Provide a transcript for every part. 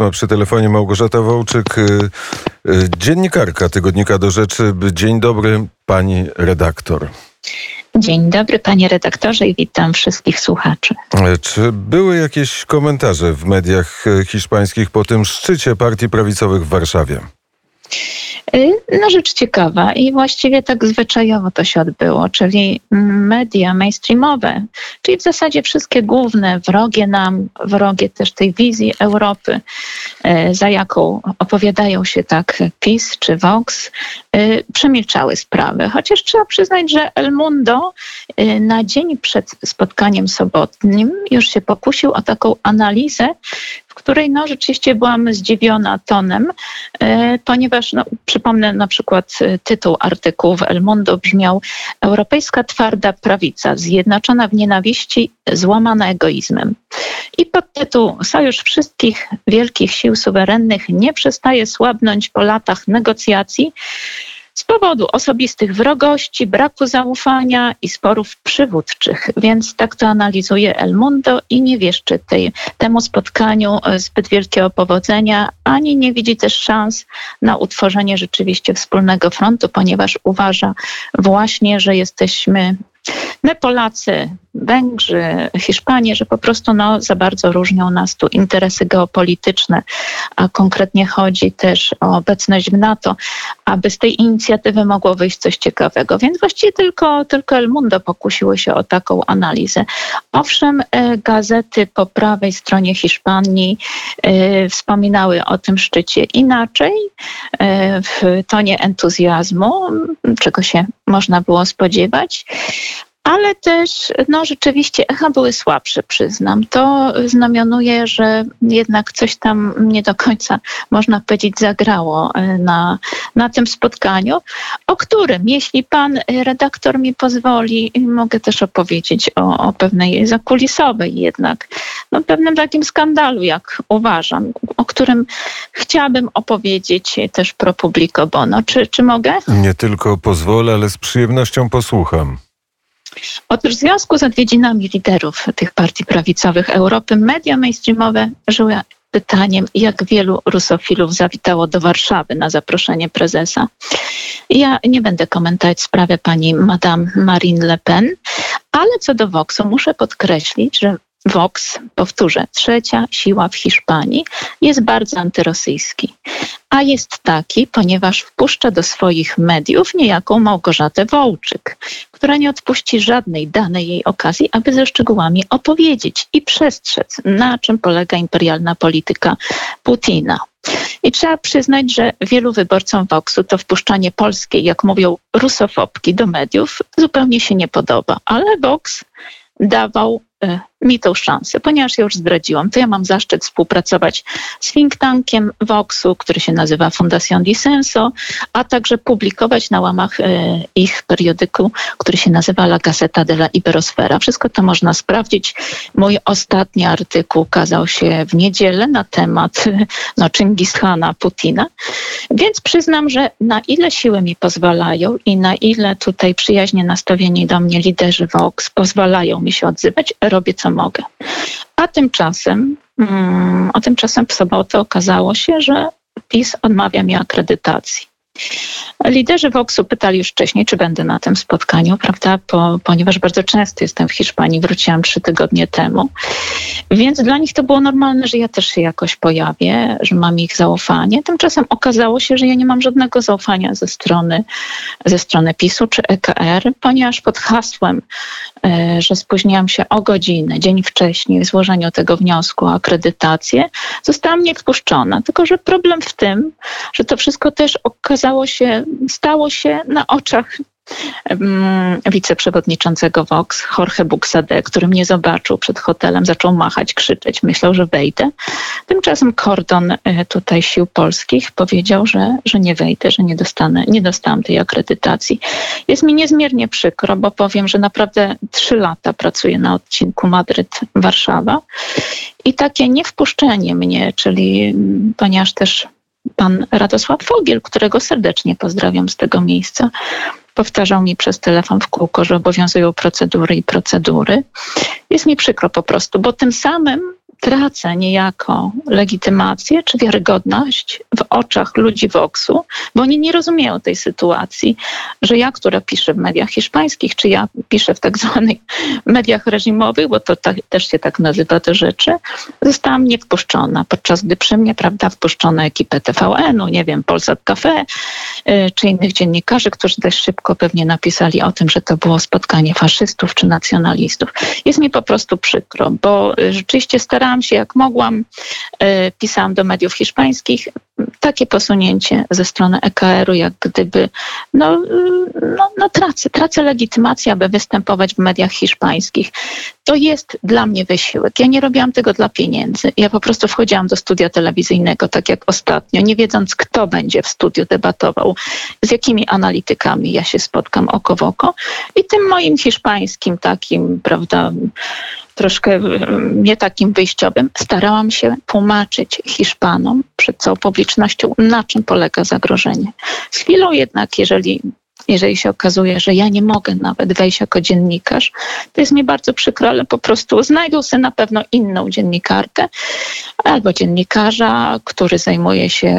A przy telefonie Małgorzata Wołczyk, y, y, dziennikarka Tygodnika do Rzeczy. Dzień dobry, pani redaktor. Dzień dobry, panie redaktorze, i witam wszystkich słuchaczy. E, Czy były jakieś komentarze w mediach e, hiszpańskich po tym szczycie partii prawicowych w Warszawie? Y, No rzecz ciekawa i właściwie tak zwyczajowo to się odbyło, czyli media mainstreamowe, czyli w zasadzie wszystkie główne, wrogie nam, wrogie też tej wizji Europy, y, za jaką opowiadają się tak PiS czy Vox, y, przemilczały sprawę. Chociaż trzeba przyznać, że El Mundo na dzień przed spotkaniem sobotnim już się pokusił o taką analizę, której no, rzeczywiście byłam zdziwiona tonem, e, ponieważ no, przypomnę na przykład e, tytuł artykułu w El Mundo brzmiał Europejska twarda prawica, zjednoczona w nienawiści, złamana egoizmem. I podtytuł Sojusz wszystkich wielkich sił suwerennych nie przestaje słabnąć po latach negocjacji z powodu osobistych wrogości, braku zaufania i sporów przywódczych. Więc tak to analizuje El Mundo i nie wieszczy tej, temu spotkaniu e, zbyt wielkiego powodzenia, ani nie widzi też szans na utworzenie rzeczywiście wspólnego frontu, ponieważ uważa właśnie, że jesteśmy My Polacy, Węgrzy, Hiszpanie, że po prostu no, za bardzo różnią nas tu interesy geopolityczne, a konkretnie chodzi też o obecność w NATO, aby z tej inicjatywy mogło wyjść coś ciekawego. Więc właściwie tylko, tylko El Mundo pokusiły się o taką analizę. Owszem, e, gazety po prawej stronie Hiszpanii e, wspominały o tym szczycie inaczej, e, w tonie entuzjazmu, czego się można było spodziewać. Ale też, no rzeczywiście, echa były słabsze, przyznam. To znamionuje, że jednak coś tam nie do końca, można powiedzieć, zagrało e, na, na tym spotkaniu, o którym, jeśli pan redaktor mi pozwoli, mogę też opowiedzieć o, o pewnej zakulisowej jednak, no pewnym takim skandalu, jak uważam, o którym chciałabym opowiedzieć też pro publico bono. Czy, czy mogę? Nie tylko pozwolę, ale z przyjemnością posłucham. Otóż w związku z odwiedzinami liderów tych partii prawicowych Europy, media mainstreamowe żyły pytaniem, jak wielu rusofilów zawitało do Warszawy na zaproszenie prezesa. Ja nie będę komentować sprawy pani Madame Marine Le Pen, ale co do Voxu muszę podkreślić, że Vox, powtórzę, trzecia siła w Hiszpanii, jest bardzo antyrosyjski. A jest taki, ponieważ wpuszcza do swoich mediów niejaką Małgorzatę Wołczyk, która nie odpuści żadnej danej jej okazji, aby ze szczegółami opowiedzieć i przestrzec, na czym polega imperialna polityka Putina. I trzeba przyznać, że wielu wyborcom Voxu to wpuszczanie polskiej, jak mówią rusofobki, do mediów zupełnie się nie podoba. Ale Vox dawał e, mi tą szansę, ponieważ ja już zdradziłam, to ja mam zaszczyt współpracować z think tankiem Voxu, który się nazywa Fundación Disenso, a także publikować na łamach e, ich periodyku, który się nazywa La Gazeta de la Iberosfera. Wszystko to można sprawdzić. Mój ostatni artykuł ukazał się w niedzielę na temat no, Chingishana Putina, więc przyznam, że na ile siły mi pozwalają i na ile tutaj przyjaźnie nastawieni do mnie liderzy Vox pozwalają mi się odzywać, robię co mogę. A tymczasem, mm, a tymczasem w sobotę okazało się, że PiS odmawia mi akredytacji. Liderzy Voxu pytali już wcześniej, czy będę na tym spotkaniu, prawda? Po, ponieważ bardzo często jestem w Hiszpanii, wróciłam trzy tygodnie temu. Więc dla nich to było normalne, że ja też się jakoś pojawię, że mam ich zaufanie. Tymczasem okazało się, że ja nie mam żadnego zaufania ze strony, ze strony PiSu czy EKR, ponieważ pod hasłem, że spóźniłam się o godzinę, dzień wcześniej w złożeniu tego wniosku o akredytację, zostałam niewpuszczona. Tylko, że problem w tym, że to wszystko też okazało się, stało się na oczach wiceprzewodniczącego Vox, Jorge Buxade, który mnie zobaczył przed hotelem, zaczął machać, krzyczeć, myślał, że wejdę. Tymczasem kordon e, tutaj sił polskich powiedział, że, że nie wejdę, że nie dostanę, nie dostałam tej akredytacji. Jest mi niezmiernie przykro, bo powiem, że naprawdę trzy lata pracuję na odcinku Madryt-Warszawa i takie niewpuszczenie mnie, czyli mm, ponieważ też pan Radosław Fogiel, którego serdecznie pozdrawiam z tego miejsca, powtarzał mi przez telefon w kółko, że obowiązują procedury i procedury. Jest mi przykro po prostu, bo tym samym tracę niejako legitymację czy wiarygodność w oczach ludzi Voxu, bo oni nie rozumieją tej sytuacji, że ja, która piszę w mediach hiszpańskich, czy ja piszę w tak zwanych mediach reżimowych, bo to też się tak nazywa te rzeczy, zostałam niewpuszczona, podczas gdy przy mnie, prawda, wpuszczono ekipę TVN-u, nie wiem, Polsat Cafe, y, czy innych dziennikarzy, którzy też szybko pewnie napisali o tym, że to było spotkanie faszystów czy nacjonalistów. Jest mi po prostu przykro, bo rzeczywiście starałam się jak mogłam, y, pisałam do mediów hiszpańskich, takie posunięcie ze strony EKR-u, jak gdyby, no, no, no tracę, tracę legitymację, aby występować w mediach hiszpańskich. To jest dla mnie wysiłek. Ja nie robiłam tego dla pieniędzy. Ja po prostu wchodziłam do studia telewizyjnego, tak jak ostatnio, nie wiedząc, kto będzie w studiu debatował, z jakimi analitykami ja się spotkam oko w oko. I tym moim hiszpańskim takim, prawda, troszkę nie takim wyjściowym, starałam się tłumaczyć Hiszpanom przed całą publicznością, na czym polega zagrożenie. Z chwilą jednak, jeżeli jeżeli się okazuje, że ja nie mogę nawet wejść jako dziennikarz, to jest mi bardzo przykro, ale po prostu znajdą sobie na pewno inną dziennikarkę albo dziennikarza, który zajmuje się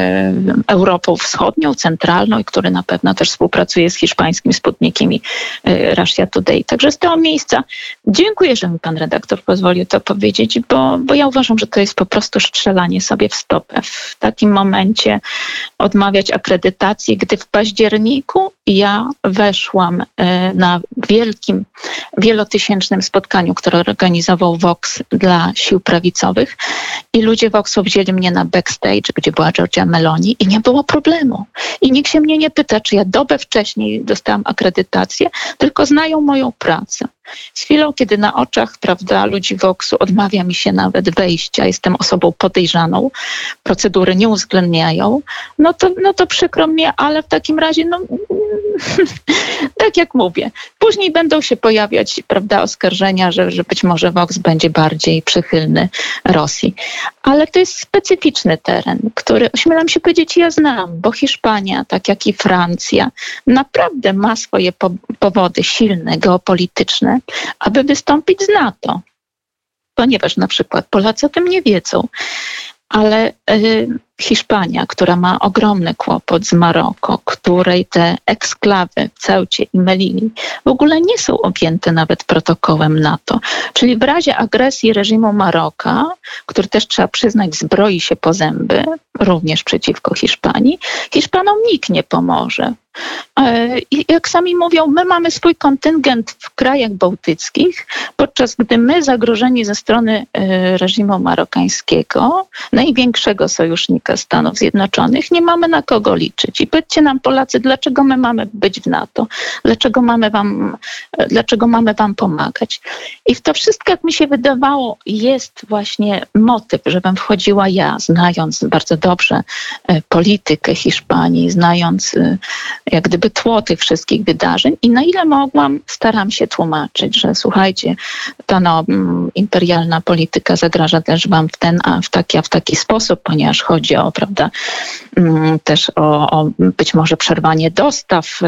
Europą Wschodnią, centralną i który na pewno też współpracuje z hiszpańskim Sputnikiem y, Russia Today. Także z tego miejsca dziękuję, że mi pan redaktor pozwolił to powiedzieć, bo, bo ja uważam, że to jest po prostu strzelanie sobie w stopę. W takim momencie odmawiać akredytacji, gdy w październiku ja weszłam e, na wielkim, wielotysięcznym spotkaniu, które organizował Vox dla sił prawicowych i ludzie Voxu wzięli mnie na backstage, gdzie była Georgia Meloni i nie było problemu. I nikt się mnie nie pyta, czy ja dobę wcześniej dostałam akredytację, tylko znają moją pracę. Z chwilą, kiedy na oczach prawda, ludzi Voxu odmawia mi się nawet wejścia, jestem osobą podejrzaną, procedury nie uwzględniają, no to, no to przykro mnie, ale w takim razie, no, tak jak mówię, później będą się pojawiać prawda, oskarżenia, że, że być może Vox będzie bardziej przychylny Rosji. Ale to jest specyficzny teren, który, ośmielam się powiedzieć, ja znam, bo Hiszpania, tak jak i Francja, naprawdę ma swoje po powody silne, geopolityczne, aby wystąpić z NATO. Ponieważ na przykład Polacy o tym nie wiedzą, ale Hiszpania, która ma ogromny kłopot z Maroko, której te eksklawy w Ceucie i Melili w ogóle nie są objęte nawet protokołem NATO. Czyli w razie agresji reżimu Maroka, który też trzeba przyznać zbroi się po zęby, również przeciwko Hiszpanii, Hiszpanom nikt nie pomoże. E, I jak sami mówią, my mamy swój kontyngent w krajach bałtyckich, podczas gdy my zagrożeni ze strony e, reżimu marokańskiego, największego sojusznika Stanów Zjednoczonych, nie mamy na kogo liczyć. I powiedzcie nam Polacy, dlaczego my mamy być w NATO? Dlaczego mamy wam, e, dlaczego mamy wam pomagać? I w to wszystko, jak mi się wydawało, jest właśnie motyw, żebym wchodziła ja, znając bardzo dobrze politykę Hiszpanii, znając jak gdyby tło tych wszystkich wydarzeń i na ile mogłam, staram się tłumaczyć, że słuchajcie, ta no, mm, imperialna polityka zagraża też wam w ten, a w taki, a w taki sposób, ponieważ chodzi o, prawda, mm, też o, o być może przerwanie dostaw. Y,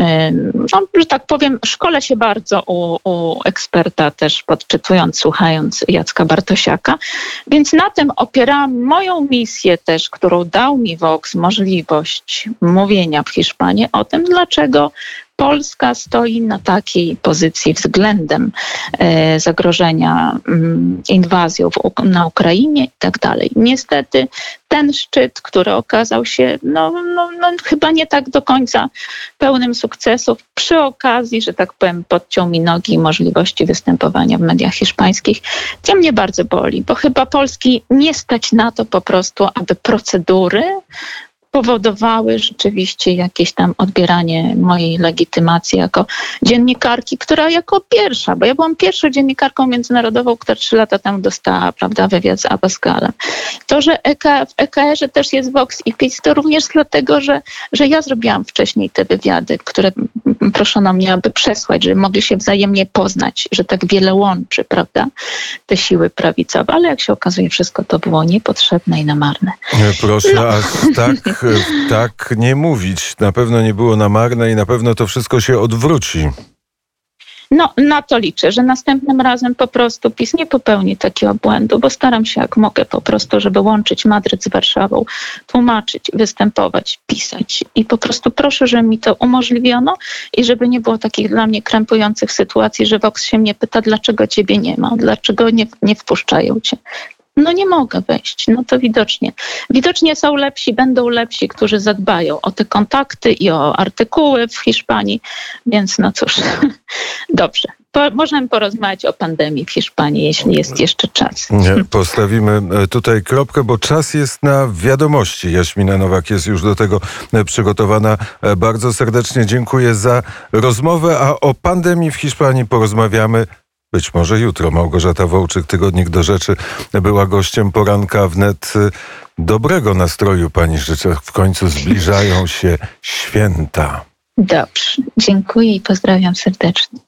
y, no, że tak powiem, szkole się bardzo u, u eksperta też podczytując, słuchając Jacka Bartosiaka, więc na tym opierałam moją misję też, którą dał mi Vox, możliwość mówienia w Hiszpanii, o tym, dlaczego Polska stoi na takiej pozycji względem e, zagrożenia mm, inwazją na Ukrainie i tak dalej. Niestety ten szczyt, który okazał się no, no, no, chyba nie tak do końca pełnym sukcesów, przy okazji, że tak powiem, podciął mi nogi możliwości występowania w mediach hiszpańskich, to mnie bardzo boli, bo chyba Polski nie stać na to po prostu, aby procedury powodowały rzeczywiście jakieś tam odbieranie mojej legitymacji jako dziennikarki, która jako pierwsza, bo ja byłam pierwszą dziennikarką międzynarodową, która trzy lata temu dostała prawda, wywiad z Abaskalem. To, że EK, w EKR-ze też jest Vox i PiS, to również dlatego, że, że ja zrobiłam wcześniej te wywiady, które proszono mnie, aby przesłać, żeby mogli się wzajemnie poznać, że tak wiele łączy, prawda, te siły prawicowe. Ale jak się okazuje, wszystko to było niepotrzebne i namarne. Proszę, no. a tak tak nie mówić. Na pewno nie było na marne i na pewno to wszystko się odwróci. No, na to liczę, że następnym razem po prostu PiS nie popełni takiego błędu, bo staram się jak mogę po prostu, żeby łączyć Madryt z Warszawą, tłumaczyć, występować, pisać. I po prostu proszę, żeby mi to umożliwiono i żeby nie było takich dla mnie krępujących sytuacji, że Vox się mnie pyta, dlaczego ciebie nie ma, dlaczego nie, nie wpuszczają cię. No nie mogę wejść, no to widocznie. Widocznie są lepsi, będą lepsi, którzy zadbają o te kontakty i o artykuły w Hiszpanii, więc no cóż, dobrze. Po, możemy porozmawiać o pandemii w Hiszpanii, jeśli jest jeszcze czas. Postawimy e, tutaj kropkę, bo czas jest na wiadomości. Jaśmina Nowak jest już do tego e, przygotowana. E, Bardzo serdecznie dziękuję za rozmowę, a o pandemii w Hiszpanii porozmawiamy być może jutro. Małgorzata Wołczyk, Tygodnik do Rzeczy, była gościem poranka wnet. Dobrego nastroju pani życzę. W końcu zbliżają się święta. Dobrze, dziękuję i pozdrawiam serdecznie.